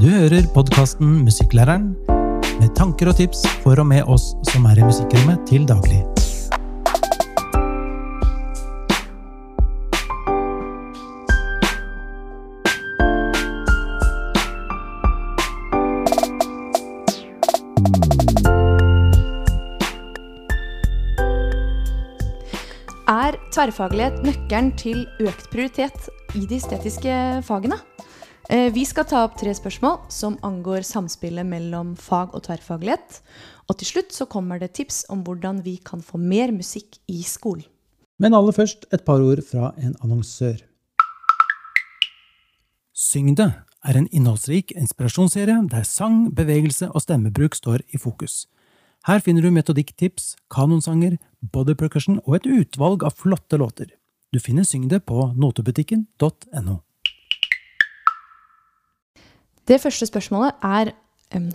Du hører podkasten Musikklæreren, med tanker og tips for og med oss som er i musikkrommet til daglig. Er tverrfaglighet nøkkelen til økt prioritet i de estetiske fagene? Eh, Vi skal ta opp tre spørsmål som angår samspillet mellom fag og tverrfaglighet. Og til slutt så kommer det tips om hvordan vi kan få mer musikk i skolen. Men aller først et par ord fra en annonsør. Syng det er en innholdsrik inspirasjonsserie der sang, bevegelse og stemmebruk står i fokus. Her finner du metodikktips, kanonsanger, body percussion og et utvalg av flotte låter. Du finner Syng det på notebutikken.no. Det første spørsmålet er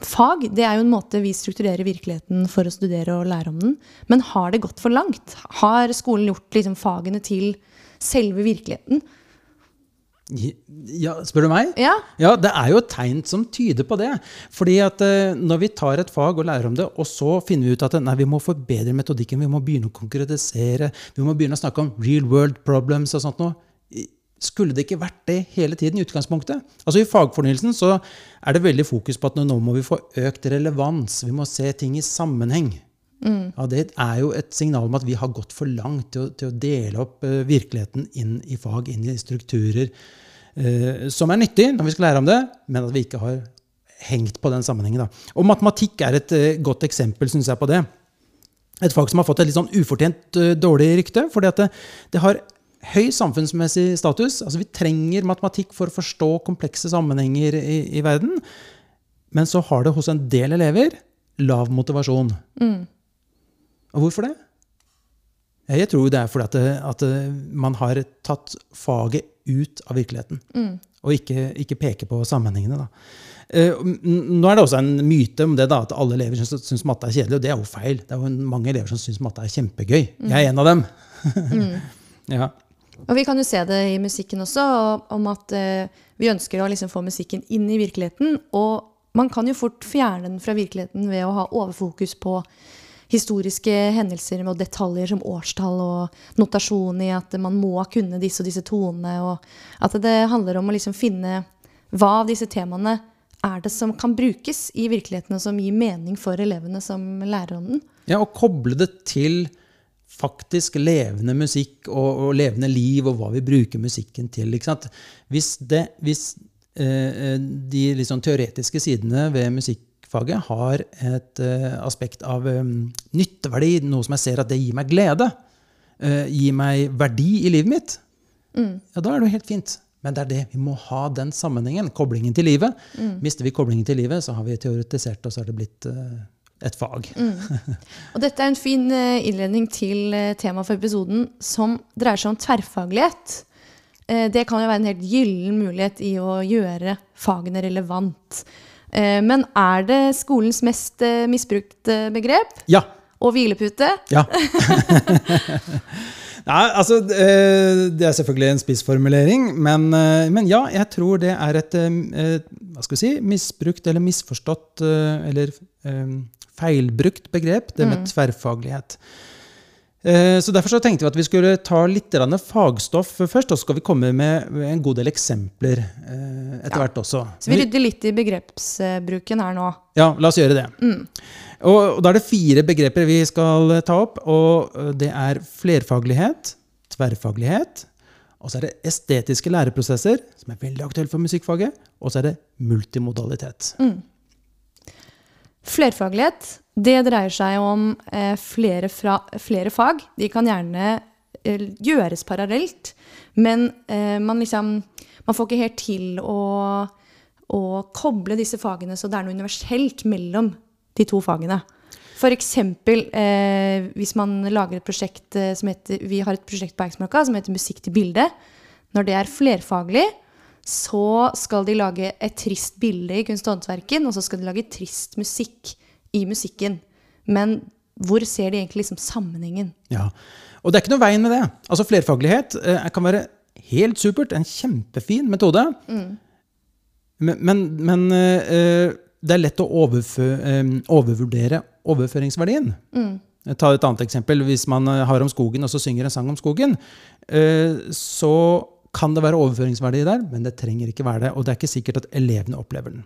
fag. Det er jo en måte vi strukturerer virkeligheten for å studere og lære om den. Men har det gått for langt? Har skolen gjort liksom, fagene til selve virkeligheten? Ja, spør du meg? Ja, Ja, det er jo et tegn som tyder på det. Fordi at eh, når vi tar et fag og lærer om det, og så finner vi ut at nei, vi må forbedre metodikken, vi må begynne å konkretisere, vi må begynne å snakke om real world problems og sånt noe. Skulle det ikke vært det hele tiden i utgangspunktet? Altså I fagfornyelsen så er det veldig fokus på at nå må vi få økt relevans, vi må se ting i sammenheng. Ja, Det er jo et signal om at vi har gått for langt til å, til å dele opp uh, virkeligheten inn i fag, inn i strukturer, uh, som er nyttig når vi skal lære om det, men at vi ikke har hengt på den sammenhengen. Da. Og matematikk er et uh, godt eksempel synes jeg, på det. Et fag som har fått et litt sånn ufortjent dårlig rykte, fordi at det, det har høy samfunnsmessig status. Altså Vi trenger matematikk for å forstå komplekse sammenhenger i, i verden. Men så har det hos en del elever lav motivasjon. Og hvorfor det? Jeg tror det er fordi at, det, at det, man har tatt faget ut av virkeligheten. Og ikke, ikke peker på sammenhengene. Da. Eh, Nå er det også en myte om det da, at alle elever syns, syns matte er kjedelig, og det er jo feil. Det er jo mange elever som syns matte er kjempegøy. Jeg er en av dem. ja. Og vi kan jo se det i musikken også, om at eh, vi ønsker å liksom få musikken inn i virkeligheten. Og man kan jo fort fjerne den fra virkeligheten ved å ha overfokus på historiske hendelser og detaljer som årstall og notasjon i at man må kunne disse og disse tonene. Og at det handler om å liksom finne hva av disse temaene er det som kan brukes i virkeligheten, og som gir mening for elevene som lærer om den. Ja, og koble det til faktisk levende musikk og, og levende liv, og hva vi bruker musikken til. Hvis, det, hvis eh, de litt sånn teoretiske sidene ved musikkfaget har et eh, aspekt av eh, nytteverdi, noe som jeg ser at det gir meg glede, eh, gir meg verdi i livet mitt, ja, da er det jo helt fint. Men det er det, vi må ha den sammenhengen, koblingen til livet. Mister vi koblingen til livet, så har vi teoretisert, og så har det blitt eh, et fag. Og dette er en fin eh, innledning til eh, temaet for episoden, som dreier seg om tverrfaglighet. Eh, Det kan jo være en helt gyllen mulighet i å gjøre fagene relevant. Men er det skolens mest misbrukte begrep? Ja, Og hvilepute? Ja. Nei, altså, Det er selvfølgelig en spissformulering, men, men ja, jeg tror det er et hva skal vi si, misbrukt eller misforstått eller feilbrukt begrep, det med tverrfaglighet. Eh, Så Derfor så tenkte vi at vi skulle ta litt fagstoff først, og så skal vi komme med en god del eksempler etter etter hvert også. Så vi rydder litt i begrepsbruken her nå. Ja, la oss gjøre det. Og, og Da er det fire begreper vi skal eh, ta opp. og eh, Det er flerfaglighet, tverrfaglighet, og så er det estetiske læreprosesser, som er veldig aktuelt for musikkfaget, og så er det multimodalitet. Flerfaglighet det dreier seg om eh, flere, fra, flere fag. De kan gjerne eh, gjøres parallelt, men eh, man, liksom, man får ikke helt til å, å koble disse fagene så det er noe universelt mellom de to fagene. Eksempel eh, hvis man lager et prosjekt som heter Vi har et prosjekt på Eiksmarka som heter Musikk til bilde. Når det er flerfaglig, så skal de lage et trist bilde i kunst- og håndverken, og så skal de lage trist musikk i musikken. Men hvor ser de egentlig liksom sammenhengen? Ja. Og det er ikke noe veien med det. Altså Flerfaglighet eh, kan være helt supert, en kjempefin metode. Men, men, men eh, det er lett å overfø, eh, overvurdere overføringsverdien. Ta et annet eksempel. Hvis man eh, har om skogen, og så synger en sang om skogen, eh, så kan det være overføringsverdi der, men det trenger ikke være det. Og det er ikke sikkert at elevene opplever den.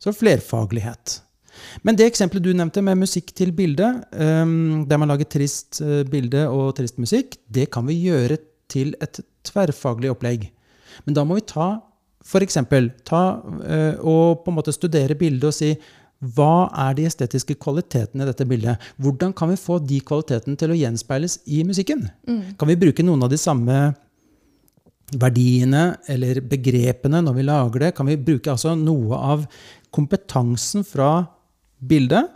Så flerfaglighet. Men det eksempelet du nevnte med musikk til bilde, um, der man lager trist uh, bilde og trist musikk, det kan vi gjøre til et tverrfaglig opplegg. Men da må vi ta f.eks. ta uh, og på en måte studere bildet og si hva er de estetiske kvalitetene i dette bildet? Hvordan kan vi få de kvalitetene til å gjenspeiles i musikken? Kan vi bruke noen av de samme verdiene eller begrepene når vi lager det? Kan vi bruke altså noe av kompetansen fra bildet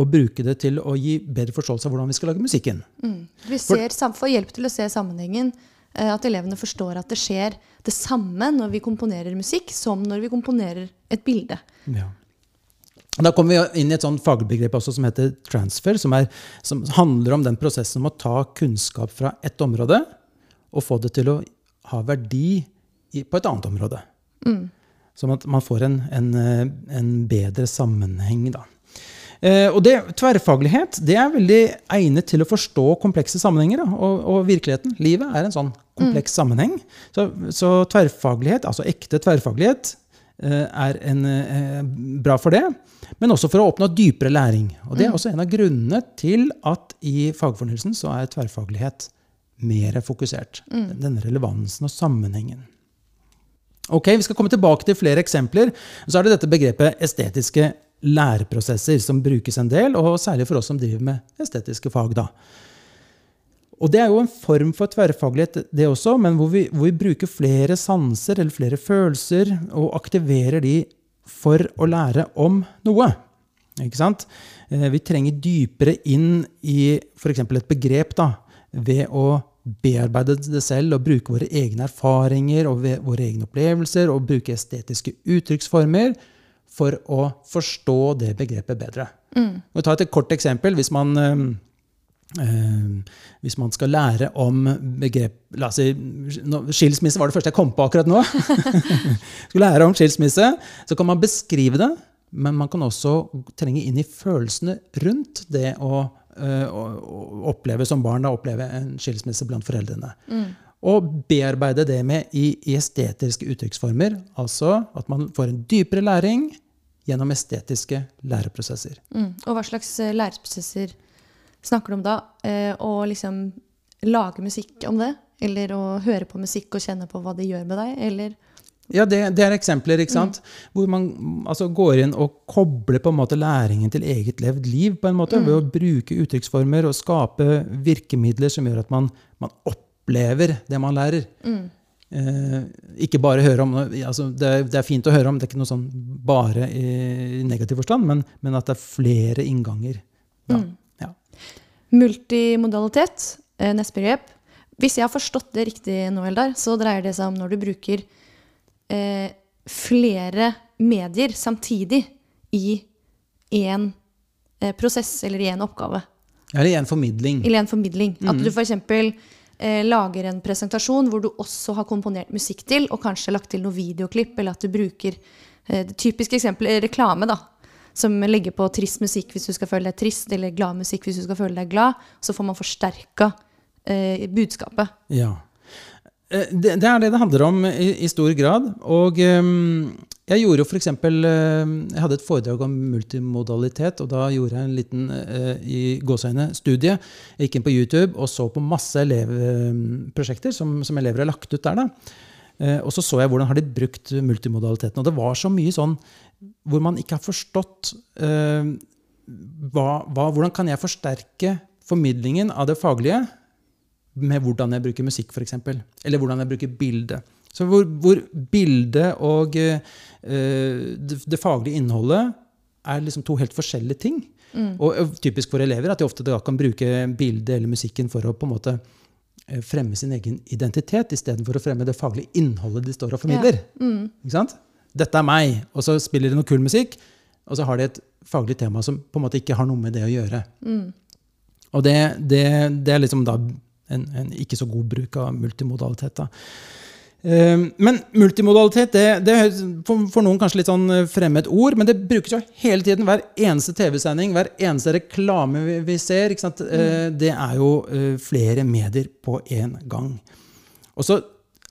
og bruke det til å gi bedre forståelse av hvordan vi skal lage musikken? Vi ser, får hjelp til å se sammenhengen. eh, At elevene forstår at det skjer det samme når vi komponerer musikk, som når vi komponerer et bilde. Ja. Da kommer vi inn i et sånt fagbegrep også som heter transfer, som, er, som handler om den prosessen om å ta kunnskap fra ett område og få det til å ha verdi i, på et annet område. Sånn at man får en, en, eh, en bedre sammenheng. Da. Eh, og det, tverrfaglighet det er veldig egnet til å forstå komplekse sammenhenger. Da, og, og virkeligheten, livet, er en sånn kompleks sammenheng. Så, så tverrfaglighet, altså ekte tverrfaglighet, eh, er en, eh, bra for det. Men også for å oppnå dypere læring. Og det er også en av grunnene til at i fagfornyelsen så er tverrfaglighet mer fokusert. Denne relevansen og sammenhengen. Ok, Vi skal komme tilbake til flere eksempler. Så er det dette begrepet estetiske læreprosesser, som brukes en del, og særlig for oss som driver med estetiske fag. da. Og Det er jo en form for tverrfaglighet, det også, men hvor vi, hvor vi bruker flere sanser eller flere følelser og aktiverer de for å lære om noe. Ikke sant? Eh, Vi trenger dypere inn i f.eks. et begrep da, ved å bearbeide det selv og bruke våre egne erfaringer og våre egne opplevelser og bruke estetiske uttrykksformer for å forstå det begrepet bedre. Vi tar et kort eksempel. Hvis man, eh, hvis man skal lære om begrep la oss si, Skilsmisse var det første jeg kom på akkurat nå. skal lære om skilsmisse, så kan man beskrive det, men man kan også trenge inn i følelsene rundt det å oppleve som barn, da, oppleve en skilsmisse blant foreldrene. Og bearbeide det med i, i estetiske uttrykksformer. Altså at man får en dypere læring gjennom estetiske læreprosesser. Mm. Og hva slags eh, læreprosesser snakker du om da? Eh, å liksom lage musikk om det? Eller å høre på musikk og kjenne på hva det gjør med deg? Eller Ja, det, det er eksempler, ikke sant? Hvor man altså, går inn og kobler på en måte læringen til eget levd liv på en måte, ved å bruke uttrykksformer og skape virkemidler som gjør at man, man opplever det man lærer. Eh, ikke bare høre om altså, det, er, det er fint å høre om, det er ikke noe sånn bare i, negativ forstand, men, men at det er flere innganger. Da. Ja. multimodalitet, eh, neste begrep. Hvis jeg har forstått det riktig, nå, Eldar, så dreier det seg om når du bruker eh, flere medier samtidig i én eh, prosess eller i én oppgave. Eller en formidling. Eller en formidling. At du f.eks. Eh, lager en presentasjon hvor du også har komponert musikk til, og kanskje lagt til noe videoklipp, eller at du bruker eh, det typiske eksempelet er reklame, da. Som legger på trist musikk hvis du skal føle deg trist, eller glad musikk hvis du skal føle deg glad. Så får man forsterka eh, budskapet. Ja. Eh, Det, det er det det handler om i, i stor grad. Og um, jeg gjorde jo f.eks. Jeg hadde et foredrag om multimodalitet, og da gjorde jeg en liten uh, i gåseøyne studie. Jeg gikk inn på YouTube og så på masse elevprosjekter som, som elever har lagt ut der. da. Uh, Og så så jeg hvordan har de brukt multimodaliteten. Og det var så mye sånn hvor man ikke har forstått uh, hva, hva, hvordan kan jeg forsterke formidlingen av det faglige med hvordan jeg bruker musikk, f.eks. Eller hvordan jeg bruker bilde. Så hvor, hvor bildet og uh, det, det faglige innholdet er liksom to helt forskjellige ting. Og eh, typisk for elever at de ofte kan bruke bildet eller musikken for å på en måte eh, fremme sin egen identitet, istedenfor å fremme det faglige innholdet de står og formidler. Ikke sant? Dette er meg, og så spiller de noe kul musikk, og så har de et faglig tema som på en måte ikke har noe med det å gjøre. Og det, det, det er liksom da en, en ikke så god bruk av multimodalitet. Da. Eh, men multimodalitet det, det er for, noen kanskje litt sånn eh, fremmed ord, men det brukes jo hele tiden. Hver eneste TV-sending, hver eneste reklame vi, vi ser, mm. det er jo flere medier på én gang. Og så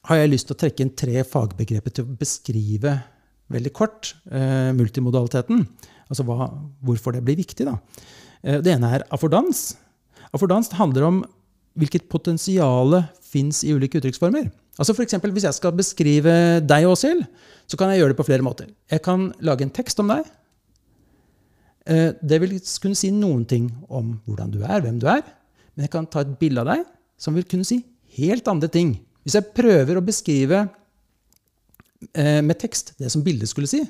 har jeg lyst til å trekke inn tre fagbegreper til å beskrive veldig kort multimodaliteten. Altså hva, hvorfor det blir viktig. Da. Det ene er affordans. Affordans handler om hvilket potensial fins i ulike uttrykksformer. Altså for eksempel, Hvis jeg skal beskrive deg, Åshild, så kan jeg gjøre det på flere måter. Jeg kan lage en tekst om deg. Eh, det vil kunne si noen ting om hvordan du er, hvem du er. Men jeg kan ta et bilde av deg som vil kunne si helt andre ting. Hvis jeg prøver å beskrive eh, med tekst det som bildet skulle si,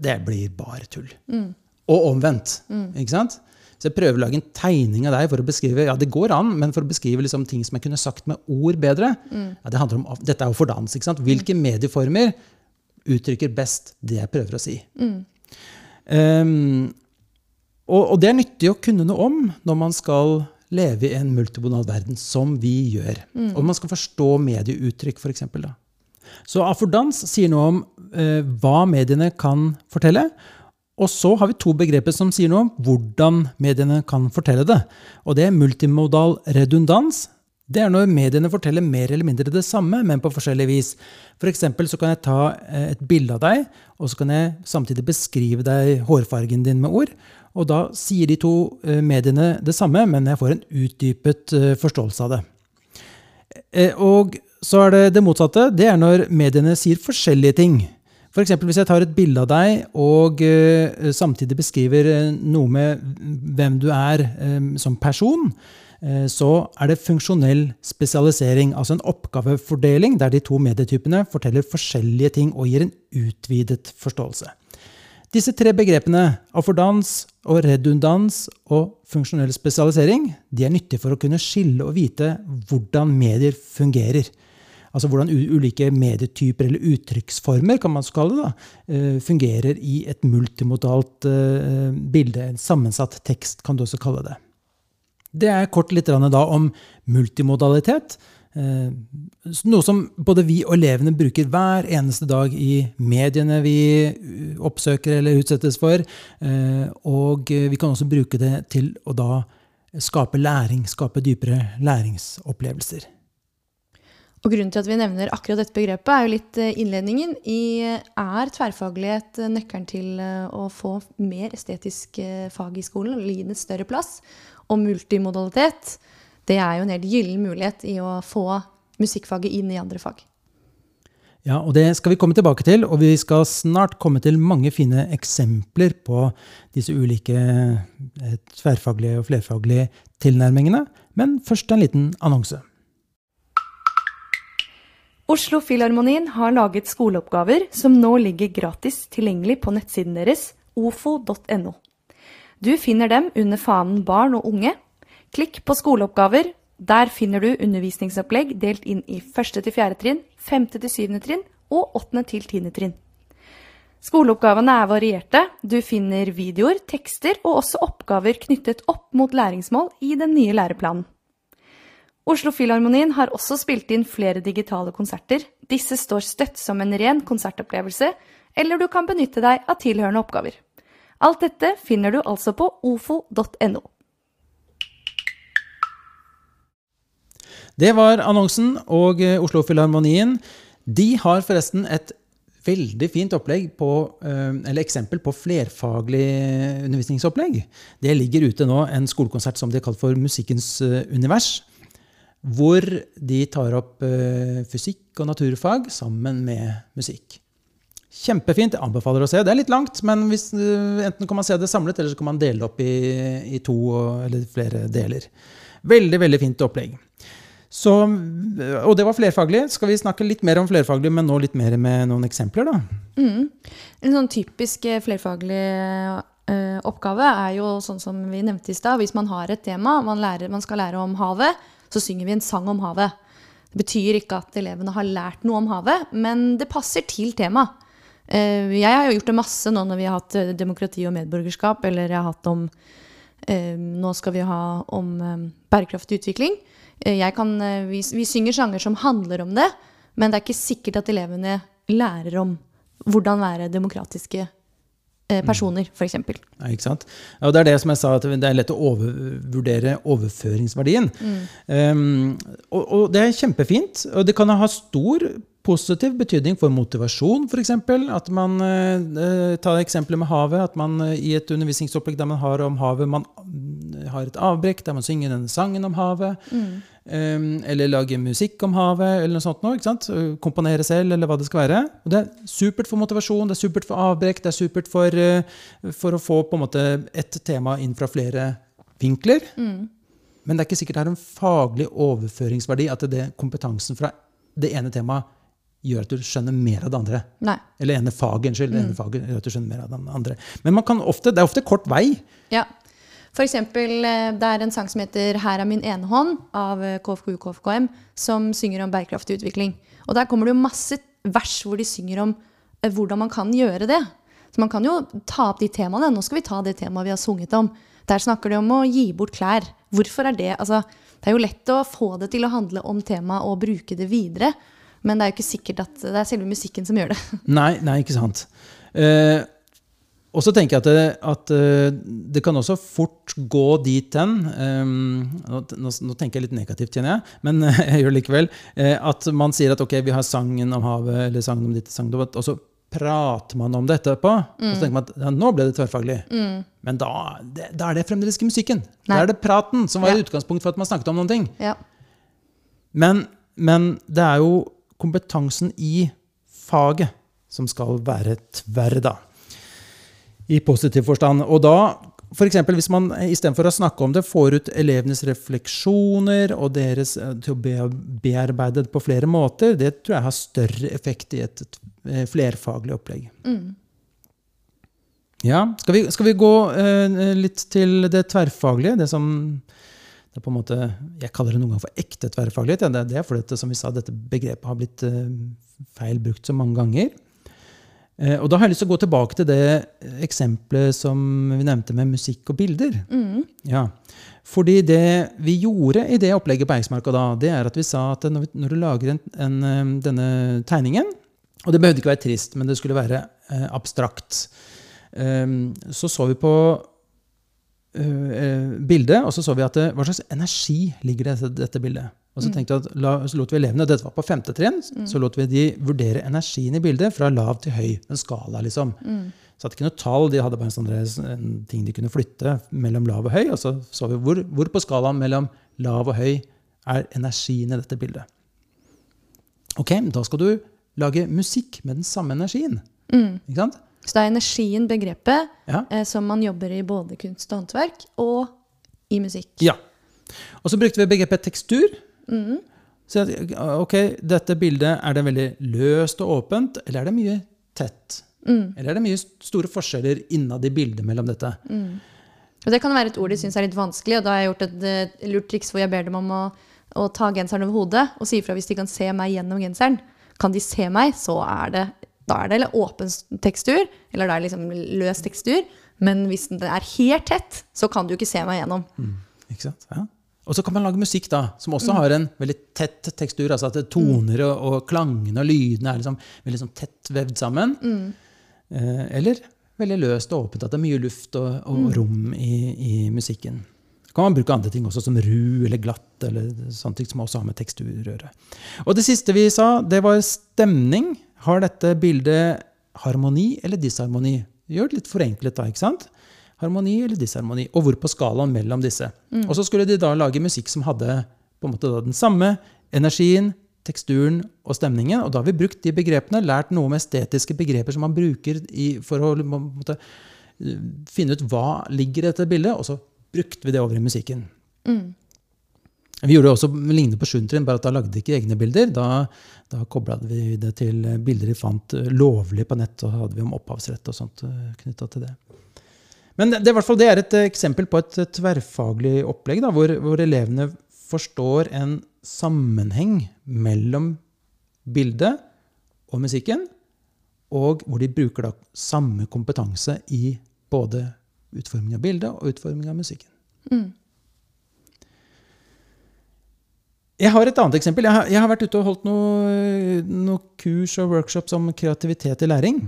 det blir bare tull. Mm. Og omvendt. Mm. ikke sant? Så jeg prøver å lage en tegning av deg for å beskrive ja, det går an, men for å beskrive liksom ting som jeg kunne sagt med ord bedre. Mm. Ja, det handler om, dette er jo for dans. ikke sant? Hvilke mm. medieformer uttrykker best det jeg prøver å si? Mm. Um, og, og, det er nyttig å kunne noe om når man skal leve i en multibonal verden, som vi gjør. Mm. Og man skal forstå medieuttrykk, for eksempel, da. Så affordans sier noe om eh, hva mediene kan fortelle. Og så har vi to begreper som sier noe om hvordan mediene kan fortelle det. Og det er multimodal redundans. Det er når mediene forteller mer eller mindre det samme, men på forskjellig vis. For så kan jeg ta eh, et bilde av deg, og så kan jeg samtidig beskrive deg hårfargen din med ord. Og da sier de to eh, mediene det samme, men jeg får en utdypet eh, forståelse av det. Og så er det det motsatte. Det er når mediene sier forskjellige ting. F.eks. hvis jeg tar et bilde av deg og uh, samtidig beskriver uh, noe med hvem du er um, som person, uh, så er det funksjonell spesialisering, altså en oppgavefordeling der de to medietypene forteller forskjellige ting og gir en utvidet forståelse. Disse tre begrepene, affordans og redundans og funksjonell spesialisering, de er nyttige for å kunne skille og vite hvordan medier fungerer. Altså hvordan ulike medietyper eller uttrykksformer kan man skalle det, eh, fungerer i et multimodalt eh, bilde. En sammensatt tekst, kan du også kalle det. Det er kort litt om multimodalitet. Eh, noe som både vi og elevene bruker hver eneste dag i mediene vi oppsøker eller utsettes for. Og vi kan også bruke det til å da skape læring, skape dypere læringsopplevelser. Og Grunnen til at vi nevner akkurat dette begrepet, er jo litt eh, innledningen i Er tverrfaglighet eh, nøkkelen til eh, å få mer estetisk fag i skolen, eller gi det større plass? Og multimodalitet, det er jo en helt gyllen mulighet i å få musikkfaget inn i andre fag. Ja, og det skal vi komme tilbake til, og vi skal snart komme til mange fine eksempler på disse ulike tverrfaglige og flerfaglige tilnærmingene. Men først en liten annonse. Oslo Filharmonien har laget skoleoppgaver som nå ligger gratis tilgjengelig på nettsiden deres ofo.no. Du finner dem under fanen barn og unge. Klikk på skoleoppgaver. Der finner du undervisningsopplegg delt inn i 1. til 4. trinn, 5. til 7. trinn og 8. til 10. trinn. Skoleoppgavene er varierte. Du finner videoer, tekster og også oppgaver knyttet opp mot læringsmål i den nye læreplanen. Oslo Filharmonien har også spilt inn flere digitale konserter. Disse står støtt som en ren konsertopplevelse, eller du kan benytte deg av tilhørende oppgaver. Alt dette finner du altså på ofo.no. Det var annonsen, og eh, Oslo Filharmonien de har forresten et veldig fint opplegg på, eh, eller eksempel på flerfaglig undervisningsopplegg. Det ligger ute nå en skolekonsert som de har kalt for Musikkens eh, univers hvor de tar opp uh, fysikk og naturfag sammen med musikk. Kjempefint. Jeg anbefaler å se. Det er litt langt, men hvis, enten kan man se det samlet, eller så kan man dele det opp i, i to eller flere deler. Veldig, veldig fint opplegg. Så, og det var flerfaglig. Skal vi snakke litt mer om flerfaglig, men nå litt mer med noen eksempler, da? Mm. En sånn typisk eh, flerfaglig uh, oppgave er jo sånn som vi nevnte i stad. Hvis man har et tema, man, lærer, man skal lære om havet, så synger vi en sang om havet. Det betyr ikke at elevene har lært noe om havet, men det passer til temaet. Eh, jeg har jo gjort det masse nå når vi har hatt eh, demokrati og medborgerskap, eller jeg har hatt om eh, Nå skal vi ha om bærekraftig utvikling. Kan, vi, vi synger sanger som handler om det, Men det er ikke sikkert at elevene lærer om hvordan være demokratiske personer, f.eks. Ja, ikke sant? Og det er det som jeg sa, at det er lett å overvurdere overføringsverdien. Um, og, og det er kjempefint. Og det kan ha stor positiv betydning for motivasjon, f.eks. At man uh, tar eksempelet med havet. At man uh, i et undervisningsopplegg der man har om havet, man mm, har et avbrekk der man synger denne sangen om havet. Um, eller lage musikk om havet, eller noe sånt. Noe, ikke sant? Komponere selv, eller hva det skal være. Og det er supert for motivasjon, det er supert for avbrekk, det er supert for, eh, for å få på en måte et tema inn fra flere vinkler. Men det er ikke sikkert det er en faglig overføringsverdi at det kompetansen fra det ene temaet gjør at du skjønner mer av det andre. Nei. Eller ene faget, unnskyld. Det ene faget gjør at du skjønner mer av det andre. Men man kan ofte, det er ofte kort vei. Ja. For eksempel, eh, det er en sang som heter 'Her er min ene hånd' av eh, KFKU KFKM, som synger om bærekraftig utvikling. Og der kommer det jo masse vers hvor de synger om eh, hvordan man kan gjøre det. Så man kan jo ta opp de temaene. Nå skal vi ta det temaet vi har sunget om. Der snakker de om å gi bort klær. Hvorfor er det altså, Det er jo lett å få det til å handle om temaet og bruke det videre. Men det er jo ikke sikkert at det er selve musikken som gjør det. Nei, nei ikke sant. Eh, og så tenker jeg at, det, at eh, det kan også fort gå dit hen um, nå, nå, tenker jeg litt negativt, kjenner jeg, men jeg gjør det likevel. Eh, at man sier at ok, vi har sangen om havet, eller sangen om ditt, sangen om datt, og så prater man om det etterpå. Og så tenker man at ja, nå ble det tverrfaglig. Men da, det, da er det fremdeles ikke musikken. Nei. Da er det praten som var Ja. utgangspunkt for at man snakket om noen ting. Ja. Men, men det er jo kompetansen i faget som skal være tverr, da. I positiv forstand. Og da, f.eks. hvis man istedenfor å snakke om det, får ut elevenes refleksjoner og deres eh, til å be- bearbeide det på flere måter, det tror jeg har større effekt i et eh, flerfaglig opplegg. Ja, skal vi, skal vi gå eh, litt til det tverrfaglige? Det som det er på en måte, Jeg kaller det noen ganger for ekte tverrfaglighet. Ja, det, det er fordi at, som vi sa, dette begrepet har blitt eh, feil brukt så mange ganger. Eh, og da har jeg lyst til å gå tilbake til det eksempelet som vi nevnte med musikk og bilder. Ja. Fordi det vi gjorde i det opplegget på Eiksmarka da, det er at vi sa at når, du lager en, en, eh, denne tegningen Og det behøvde ikke være trist, men det skulle være eh, abstrakt. Um, så så vi på uh, bildet, og så så vi at det, hva slags energi ligger det i dette bildet. Og så tenkte jeg at la, så lot vi elevene, dette var på femte trinn, så lot vi de vurdere energien i bildet fra lav til høy. En skala, liksom. Så hadde ikke noe tall, de hadde bare en, sånn, en ting de kunne flytte mellom lav og høy. Og så så vi hvor, hvor på skalaen mellom lav og høy er energien i dette bildet. Ok, da skal du lage musikk med den samme energien. Ikke sant? Så det er energien, begrepet, Ja. eh, som man jobber i både kunst og håndverk og i musikk. Ja. Og så brukte vi begrepet tekstur. Så at, ok, dette bildet, er det veldig løst og åpent, eller er det mye tett? Eller er det mye store forskjeller innad i bildet mellom dette? Og det kan være et ord de syns er litt vanskelig, og da har jeg gjort et et lurt triks hvor jeg ber dem om å, å ta genseren over hodet og si ifra hvis de kan se meg gjennom genseren. Kan de se meg, så er det, da er det eller åpen tekstur, eller da er det liksom løs tekstur. Men hvis den er helt tett, så kan du ikke se meg gjennom. Ikke sant? Ja. Og så kan man lage musikk da, som også har en veldig tett tekstur. altså at toner og, og klangene og lydene er liksom veldig sånn tett vevd sammen. Eh, eller veldig løst og åpent, at det er mye luft og, og rom i, i musikken. Så kan man bruke andre ting også, som ru eller glatt, eller sånne ting som også har med tekstur å gjøre. Og det siste vi sa, det var stemning. Har dette bildet harmoni eller disharmoni? Gjør det litt forenklet da, ikke sant? Harmoni eller disharmoni, og hvor på skalaen mellom disse. Og så skulle de da lage musikk som hadde på en måte da den samme energien, teksturen og stemningen. Og da har vi brukt de begrepene, lært noe om estetiske begreper som man bruker i, for å på en måte, eh, finne ut hva ligger i dette bildet, og så brukte vi det over i musikken. Vi gjorde det også lignende på sjuentrinn, bare at da lagde de ikke egne bilder. Da, da kobla vi det til bilder vi fant eh, lovlig på nett, og hadde vi om opphavsrett og sånt knytta til det. Men det, det, det er et eh, eksempel på et eh, tverrfaglig opplegg, da, hvor, hvor elevene forstår en sammenheng mellom bildet og musikken, og hvor de bruker da samme kompetanse i både utforming av bildet og utforming av musikken. Jeg har et annet eksempel. Jeg har, jeg har vært ute og holdt noen noe kurs og workshops om kreativitet i læring.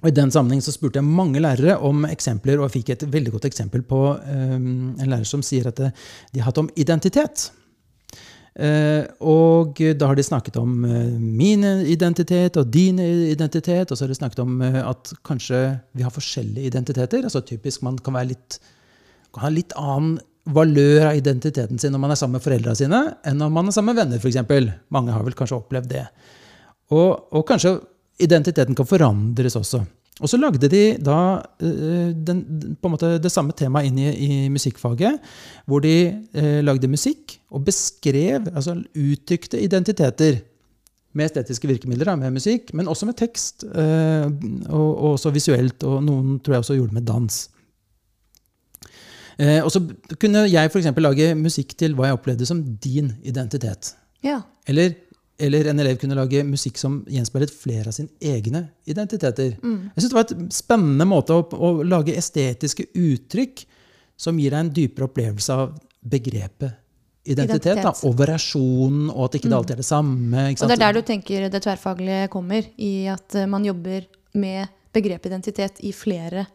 Og I den sammenheng så spurte jeg mange lærere om eksempler, og jeg fikk et veldig godt eksempel på um, en lærer som sier at de har hatt om identitet. Uh, og da har de snakket om uh, min identitet og din identitet, og så har de snakket om uh, at kanskje vi har forskjellige identiteter. altså Typisk man kan, litt, kan ha litt annen valør av identiteten sin når man er sammen med foreldra sine, enn når man er sammen med venner, f.eks. Mange har vel kanskje opplevd det. Og, og, kanskje identiteten kan forandres også. Og så lagde de da den, på en måte det samme temaet inn i, i musikkfaget, hvor de eh, lagde musikk og beskrev, altså uttrykte identiteter med estetiske virkemidler, da, med musikk, men også med tekst, eh, og, og, også visuelt, og noen tror jeg også gjorde det med dans. Eh, og så kunne jeg f.eks. lage musikk til hva jeg opplevde som din identitet. Ja. Eller, eller, en elev kunne lage musikk som gjenspeilet flere av sine egne identiteter. Mm. Jeg synes Det var et spennende måte å, å, lage estetiske uttrykk som gir deg en dypere opplevelse av begrepet identitet. Identitet. Da, og variasjonen, og at ikke det alltid er det samme. Og det er der du tenker det tverrfaglige kommer, i at eh, man jobber med begrepet identitet i flere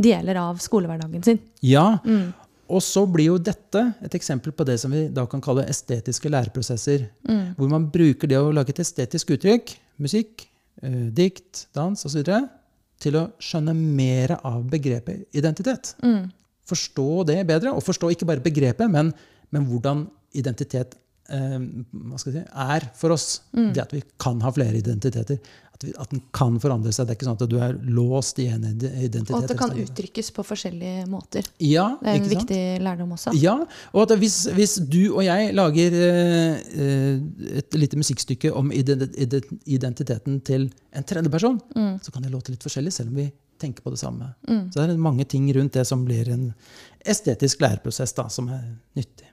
deler av skolehverdagen sin. Ja, Og så blir jo dette et eksempel på det som vi da kan kalle estetiske læreprosesser. Hvor man bruker det å lage et estetisk uttrykk, musikk, eh, dikt, dans osv., til å skjønne mer av begrepet identitet. Forstå det bedre, og forstå ikke bare begrepet, men, men hvordan identitet eh, jeg si, er for oss. Det at vi kan ha flere identiteter. At, vi, at den kan forandre seg. Det er ikke sånn at du er låst i en identitet. Og at det kan uttrykkes på forskjellige måter. Ja, Det er en ikke sant? viktig lærdom også. Ja, og at hvis, hvis du og jeg lager eh, et lite musikkstykke om ident- ident- identiteten til en tredjeperson, så kan det låte litt forskjellig, selv om vi tenker på det samme. Så det er mange ting rundt det som blir en estetisk læreprosess da, som er nyttig.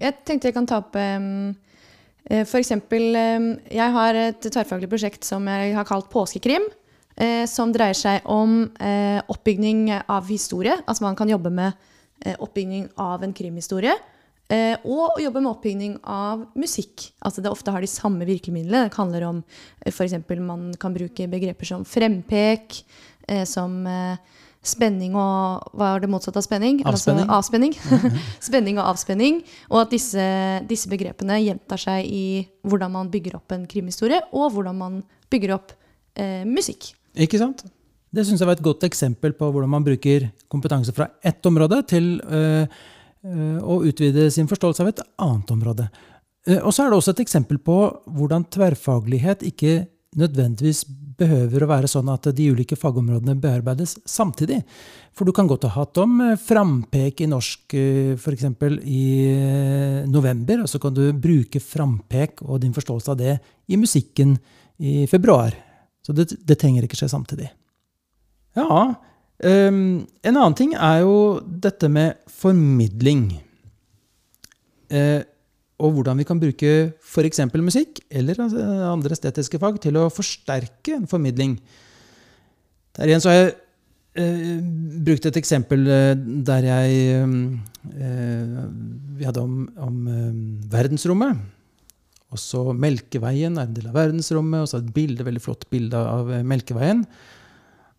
Jeg tenkte jeg kan ta opp um, eksempel em, Jeg har et tverrfaglig prosjekt som jeg har kalt Påskekrim. eh, som dreier seg om eh, oppbygning av historie. Altså man kan jobbe med eh, oppbygning av en krimhistorie. Eh, og jobbe med oppbygning av musikk. Altså det ofte har de samme virkemidlene. Det handler om eh, f.eks. man kan bruke begreper som frempek, eh, som eh, spenning og Hva er det motsatte av spenning? Avspenning. Altså avspenning. spenning og avspenning. Og at disse, disse begrepene gjentar seg i hvordan man bygger opp en krimhistorie, og hvordan man bygger opp eh, musikk. Ikke sant? Det syns jeg var et godt eksempel på hvordan man bruker kompetanse fra ett område til øh, øh, å utvide sin forståelse av et annet område. Eh, Og så er det også et eksempel på hvordan tverrfaglighet ikke nødvendigvis behøver å være sånn at de ulike fagområdene bearbeides samtidig. For du kan godt ha hatt om eh, frampek i norsk f.eks. i eh, november, og så kan du bruke frampek og din forståelse av det i musikken i februar. Så det, det trenger ikke skje samtidig. Ja. um, en annen ting er jo dette med formidling. Eh, og hvordan vi kan bruke f.eks. musikk eller altså, andre estetiske fag til å forsterke en formidling. Der igjen så har jeg eh, brukt et eksempel eh, der jeg eh, Vi hadde om, om eh, verdensrommet. Og så Melkeveien er en del av verdensrommet, og så et bilde, veldig flott bilde av eh, Melkeveien.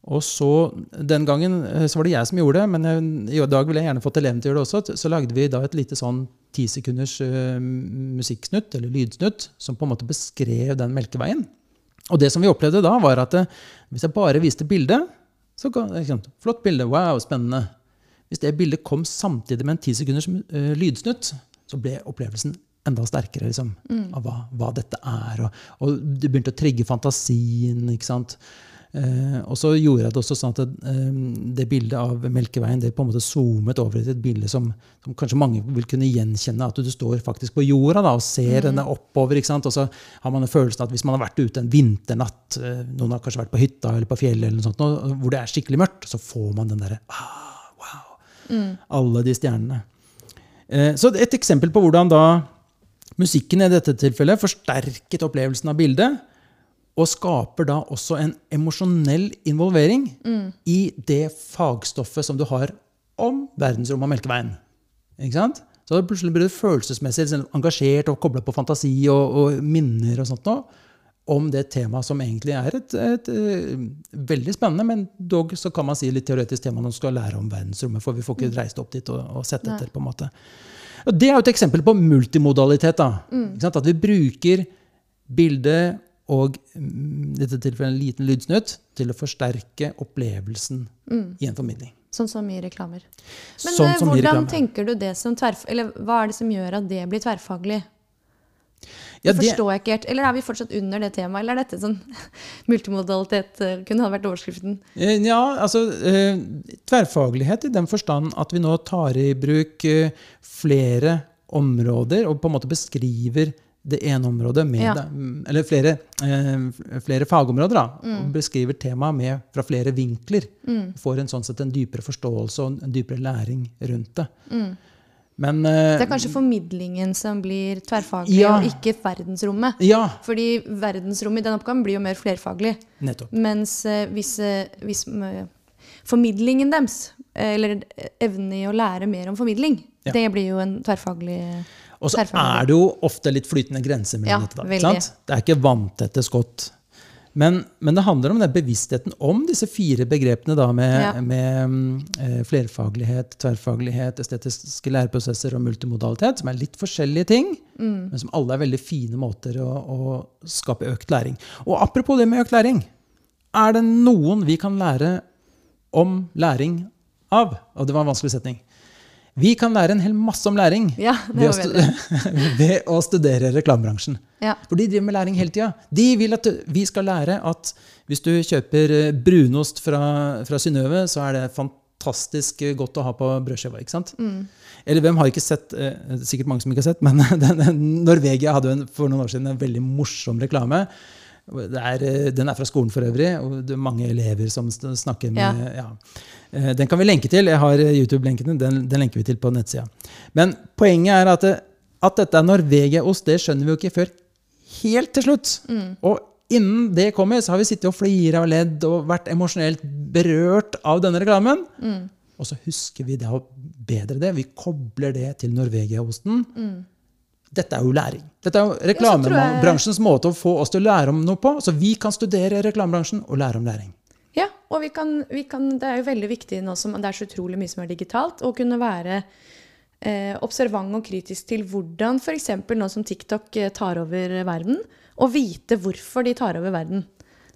Og så, Den gangen eh, så var det jeg som gjorde det, men jeg, i dag ville jeg gjerne fått elevene til å gjøre det også. Så lagde vi da et lite sånn tisekunders uh, musikksnutt, eller lydsnutt, som på en måte beskrev den Melkeveien. Og det som vi opplevde da, var at eh, hvis jeg bare viste bildet, så ikke sant, Flott bilde, wow, spennende. Hvis det bildet kom samtidig med en ti sekunders eh, lydsnutt, så ble opplevelsen enda sterkere liksom, av hva, hva dette er. Og, og det begynte å trigge fantasien. ikke sant? Eh, og så gjorde jeg det også sånn at det, eh, det bildet av Melkeveien det på en måte zoomet over til et bilde som, som kanskje mange vil kunne gjenkjenne. At du står faktisk på jorda da, og ser denne oppover. Og så har man en følelsen at hvis man har vært ute en vinternatt, eh, noen har kanskje vært på hytta eller på fjellet, eller noe sånt, og, hvor det er skikkelig mørkt, så får man den derre ah, wow. Alle de stjernene. Eh, så et eksempel på hvordan da musikken i dette tilfellet forsterket opplevelsen av bildet, og skaper da også en emosjonell involvering i det fagstoffet som du har om verdensrommet og Melkeveien. Ikke sant? Så plutselig plutselig du følelsesmessig liksom, engasjert og kobla på fantasi og, og minner og sånt noe om det temaet som egentlig er et, et, et, veldig spennende, men dog så kan man si litt teoretisk tema når man skal lære om verdensrommet, for vi får ikke reist opp dit og, og sett etter. på en måte. Og det er jo et eksempel på multimodalitet. da. Ikke sant? At vi bruker bilde og mm, i dette tilfellet en liten lydsnutt til å forsterke opplevelsen i en formidling. Sånn som i reklamer. Men Sånn eh, hvordan reklamer. tenker du det som tverf... Eller hva er det som gjør at det blir tverrfaglig? Ja, Det forstår jeg ikke helt. Eller er vi fortsatt under det temaet? Eller er dette sånn multimodalitet eh, kunne ha vært overskriften? Eh, Ja, altså Tverrfaglighet i den forstand at vi nå tar i bruk flere områder og på en måte beskriver det ene området med Ja. det, mm, Eller flere, eh, flere fagområder, da. Og beskriver temaet med, fra flere vinkler. Får en sånn sett en dypere forståelse og en dypere læring rundt det. Men eh, Det er kanskje formidlingen som blir tverrfaglig, Ja. og ikke verdensrommet. Ja, Fordi verdensrommet i den oppgaven blir jo mer flerfaglig. nettopp. Mens eh, hvis, eh, hvis eh, formidlingen deres, eh, eller evnen i å lære mer om formidling, Ja. det blir jo en tverrfaglig Og så er det jo ofte litt flytende grenser mellom Ja, dette. Da, ikke sant? Det er ikke vanntette skott. Men, men det handler om den bevisstheten om disse fire begrepene da, med, Ja. med mm, eh, flerfaglighet, tverrfaglighet, estetiske læreprosesser og multimodalitet, som er litt forskjellige ting, Mm. men som alle er veldig fine måter å, å skape økt læring. Og apropos det med økt læring. Er det noen vi kan lære om læring av? Og det var en vanskelig setning. Vi kan lære en hel masse om læring Ja, ved, å ved å studere reklamebransjen. Ja. For de driver med læring hele tida. De vil at vi skal lære at hvis du kjøper eh, brunost fra, fra Synnøve, så er det fantastisk godt å ha på brødskiva. ikke sant? Mm. Eller hvem har ikke sett eh, Sikkert mange som ikke har sett, men den, Norvegia hadde for noen år siden en veldig morsom reklame. Det er, eh, den er fra skolen for øvrig, og det er mange elever som snakker med ja. Ja. Den kan vi lenke til. Jeg har eh, YouTube-lenkene. Den, den lenker vi til på nettsida. Men poenget er at, det, at dette er Norvegia-ost, det skjønner vi jo ikke før helt til slutt. Og innen det kommer, så har vi sittet og flira og ledd og vært emosjonelt berørt av denne reklamen. Og så husker vi da bedre det. Vi kobler det til Norvegia-osten. Dette er jo læring. Dette er jo reklamebransjens måte å få oss til å lære om noe på. Så vi kan studere reklamebransjen og lære om læring. Ja, og vi kan, vi kan, det er jo veldig viktig nå som det er så utrolig mye som er digitalt, å kunne være eh, observant og kritisk til hvordan f.eks. nå som TikTok eh, tar over verden, og vite hvorfor de tar over verden.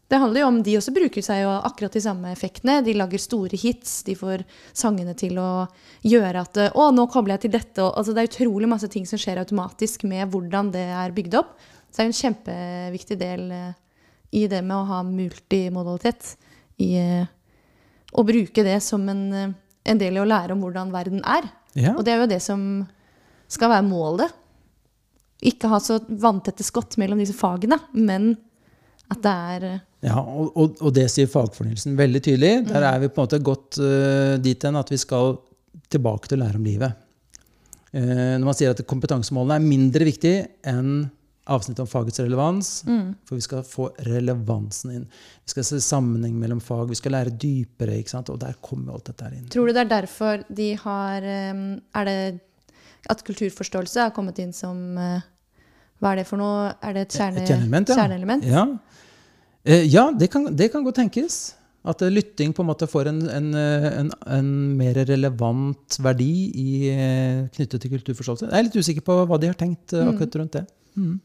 Det handler jo om De også bruker seg jo akkurat de samme effektene. De lager store hits. De får sangene til å gjøre at Å, nå kobler jeg til dette. Altså, det er utrolig masse ting som skjer automatisk med hvordan det er bygd opp. Så det er en kjempeviktig del eh, i det med å ha multimodalitet. I eh, å bruke det som en, eh, en del i å lære om hvordan verden er. Ja. Og det er jo det som skal være målet. Ikke ha så vanntette skott mellom disse fagene, men at det er Ja, og, og, og det sier fagfornyelsen veldig tydelig. Der er vi på en måte gått uh, dit hen at vi skal tilbake til å lære om livet. Uh, når man sier at kompetansemålene er mindre viktig enn avsnittet om fagets relevans, for vi skal få relevansen inn. Vi skal se sammenheng mellom fag, vi skal lære dypere, og der kommer alt dette inn. Tror du det er derfor de har eh, Er det at kulturforståelse har kommet inn som eh, Hva er det for noe? Er det et kjerne, kjerneelement, ja. kjerneelement? Ja, Eh, ja det, kan, det kan godt tenkes. At eh, lytting på en måte får en, en, eh, en, en mer relevant verdi i, eh, knyttet til kulturforståelse. Jeg er litt usikker på hva de har tenkt eh, akkurat rundt det. Mm.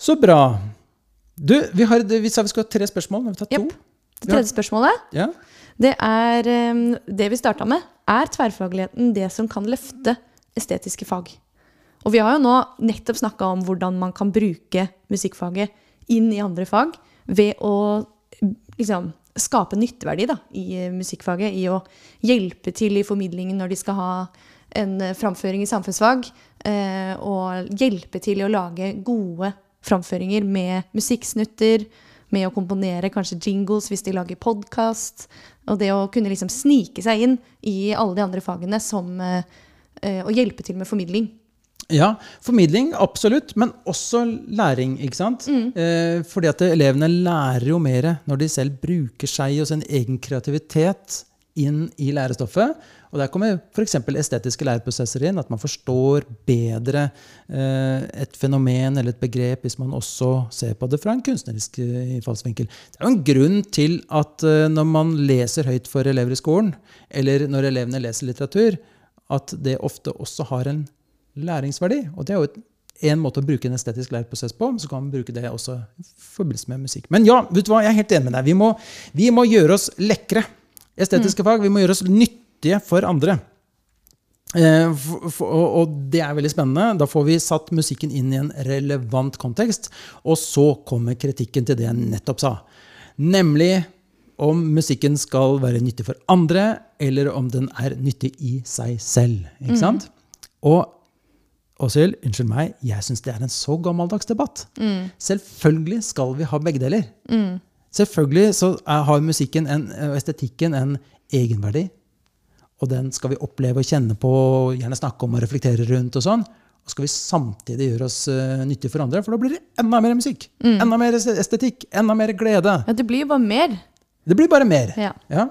Så bra. Du, vi, har, vi sa vi skulle ha tre spørsmål. Har vi tatt to? Det tredje spørsmålet Ja. det er eh, det vi starta med. Er tverrfagligheten det som kan løfte estetiske fag? Og vi har jo nå nettopp snakka om hvordan man kan bruke musikkfaget inn i andre fag ved å liksom, skape nytteverdi da, i eh, musikkfaget. I å hjelpe til i formidlingen når de skal ha en eh, framføring i samfunnsfag. Eh, og hjelpe til i å lage gode framføringer med musikksnutter. Med å komponere kanskje jingles hvis de lager podkast. Og det å kunne liksom snike seg inn i alle de andre fagene som eh, eh, å hjelpe til med formidling. Ja, formidling, absolutt, men også læring. ikke sant? Eh, fordi at elevene lærer jo mer når de selv bruker seg og sin egen kreativitet inn i lærestoffet. Og Der kommer f.eks. estetiske læreprosesser inn. At man forstår bedre eh, et fenomen eller et begrep hvis man også ser på det fra en kunstnerisk eh, innfallsvinkel. Det er jo en grunn til at eh, når man leser høyt for elever i skolen, eller når elevene leser litteratur, at det ofte også har en læringsverdi. Og det er jo én måte å bruke en estetisk læreprosess på, så kan man bruke det også i forbindelse med musikk. Men ja, vet du hva, jeg er helt enig med deg. Vi må, vi må gjøre oss lekre. Estetiske mm. fag. Vi må gjøre oss nyttige for andre. Eh, for, for, og det er veldig spennende. Da får vi satt musikken inn i en relevant kontekst. Og så kommer kritikken til det jeg nettopp sa. Nemlig om musikken skal være nyttig for andre, eller om den er nyttig i seg selv. Ikke sant? Mm. Og Åshild, unnskyld meg, jeg syns det er en så gammeldags debatt. Mm. Selvfølgelig skal vi ha begge deler. Mm. Selvfølgelig så er, har musikken en, og estetikken en egenverdi. Og den skal vi oppleve og kjenne på, gjerne snakke om og reflektere rundt. Og sånn. Og skal vi samtidig gjøre oss uh, nyttige for andre, for da blir det enda mer musikk. Mm. Enda mer estetikk, enda mer glede. Ja, Det blir jo bare mer. Det blir bare mer. Ja. ja.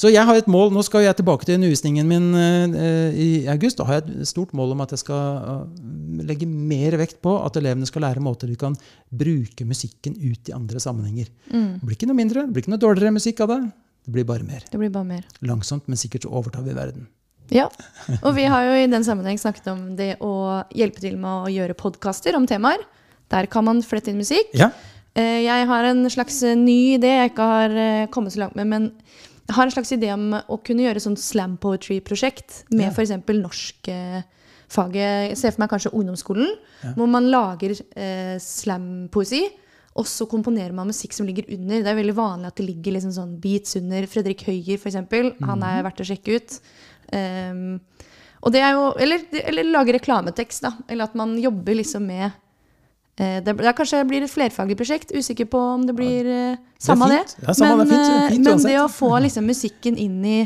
Så jeg har et mål, Nå skal jeg tilbake til undervisningen min uh, i august. Da har jeg et stort mål om at jeg skal uh, legge mer vekt på at elevene skal lære måter de kan bruke musikken ut i andre sammenhenger. Mm. Det blir ikke noe mindre, det blir ikke noe dårligere musikk av det. Det blir bare mer. Det blir bare mer. Langsomt, men sikkert så overtar vi verden. Ja, og vi har jo i den sammenheng snakket om det å hjelpe til med å gjøre podkaster om temaer. Der kan man flette inn musikk. Ja. Jeg har en slags ny idé jeg ikke har kommet så langt med. men har en slags idé om å kunne gjøre sånn slam poetry-prosjekt med ja. f.eks. norskfaget. Jeg ser for meg kanskje ungdomsskolen, ja. hvor man lager eh, slam-poesi. Og så komponerer man musikk som ligger under. Det er veldig vanlig at det ligger liksom sånn beats under. Fredrik Høyer, f.eks. Mm. Han er verdt å sjekke ut. Um, og det er jo, eller, eller lage reklametekst, da. Eller at man jobber liksom med Eh, det, det kanskje blir et flerfaglig prosjekt. Usikker på om det blir uh, samme det. det. Ja, samme men, det fint, fint, men det å få liksom, musikken inn i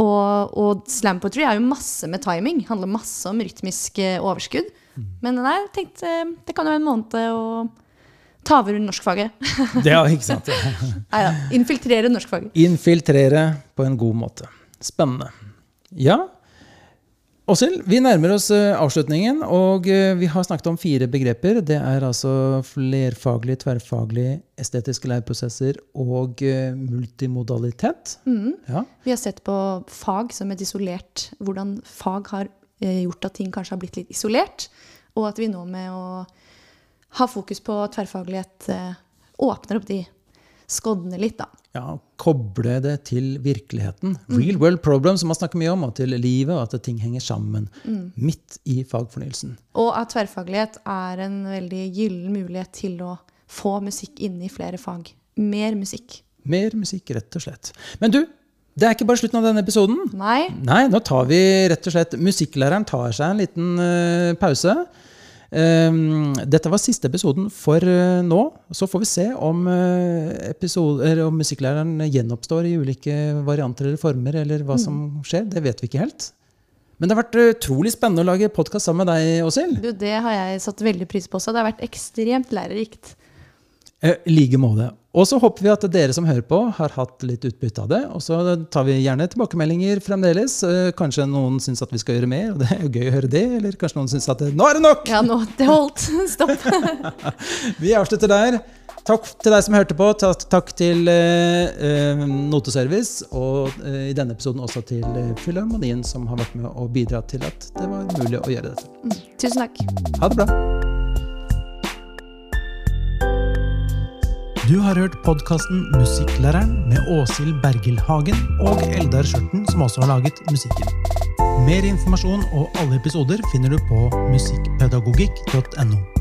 og, og slam poetry er jo masse med timing. Handler masse om rytmisk overskudd. Mm. Men nei, tenkte, det kan jo være en måned å ta over norskfaget. ja, ikke sant. nei da. Infiltrere norskfaget. Infiltrere på en god måte. Spennende. Ja, Åshild, vi nærmer oss eh, avslutningen, og eh, vi har snakket om fire begreper. Det er altså flerfaglig, tverrfaglig, estetiske læreprosesser og eh, multimodalitet. Mm. Ja. Vi har sett på fag som et isolert Hvordan fag har gjort at ting kanskje har blitt litt isolert. Og at vi nå med å ha fokus på tverrfaglighet åpner opp de skoddene litt, da. Ja, Koble det til virkeligheten. Real world problem, som man snakker mye om, og til livet, og at ting henger sammen. Mm. Midt i fagfornyelsen. Og at tverrfaglighet er en veldig gyllen mulighet til å få musikk inn i flere fag. Mer musikk. Mer musikk, rett og slett. Men du, det er ikke bare slutten av denne episoden. Nei. Nei, Nå tar vi rett og slett Musikklæreren tar seg en liten uh, pause. Ehm, dette var siste episoden for eh, nå. Så får vi se om, eh, om musikklæreren gjenoppstår i ulike varianter eller former, eller hva mm. som skjer. Det vet vi ikke helt. Men det har vært utrolig spennende å lage podkast sammen med deg, Åshild. Det har jeg satt veldig pris på også. Det har vært ekstremt lærerikt. I like måte. Og så håper vi at dere som hører på, har hatt litt utbytte av det. Og så tar vi gjerne tilbakemeldinger fremdeles. Eh, kanskje noen syns at vi skal gjøre mer, og det er jo gøy å høre det. Eller kanskje noen syns at nå er det nok! Ja, nå, det holdt. Stopp. vi avslutter der. Takk til deg som hørte på. Takk til eh, Noteservice. Og eh, i denne episoden også til Filharmonien, som har vært med og bidratt til at det var mulig å gjøre dette. Mm, tusen takk. Ha det bra. Du har hørt podkasten Musikklæreren med Åshild Bergil Hagen og Eldar Skjørten, som også har laget musikken. Mer informasjon og alle episoder finner du på musikkpedagogikk.no.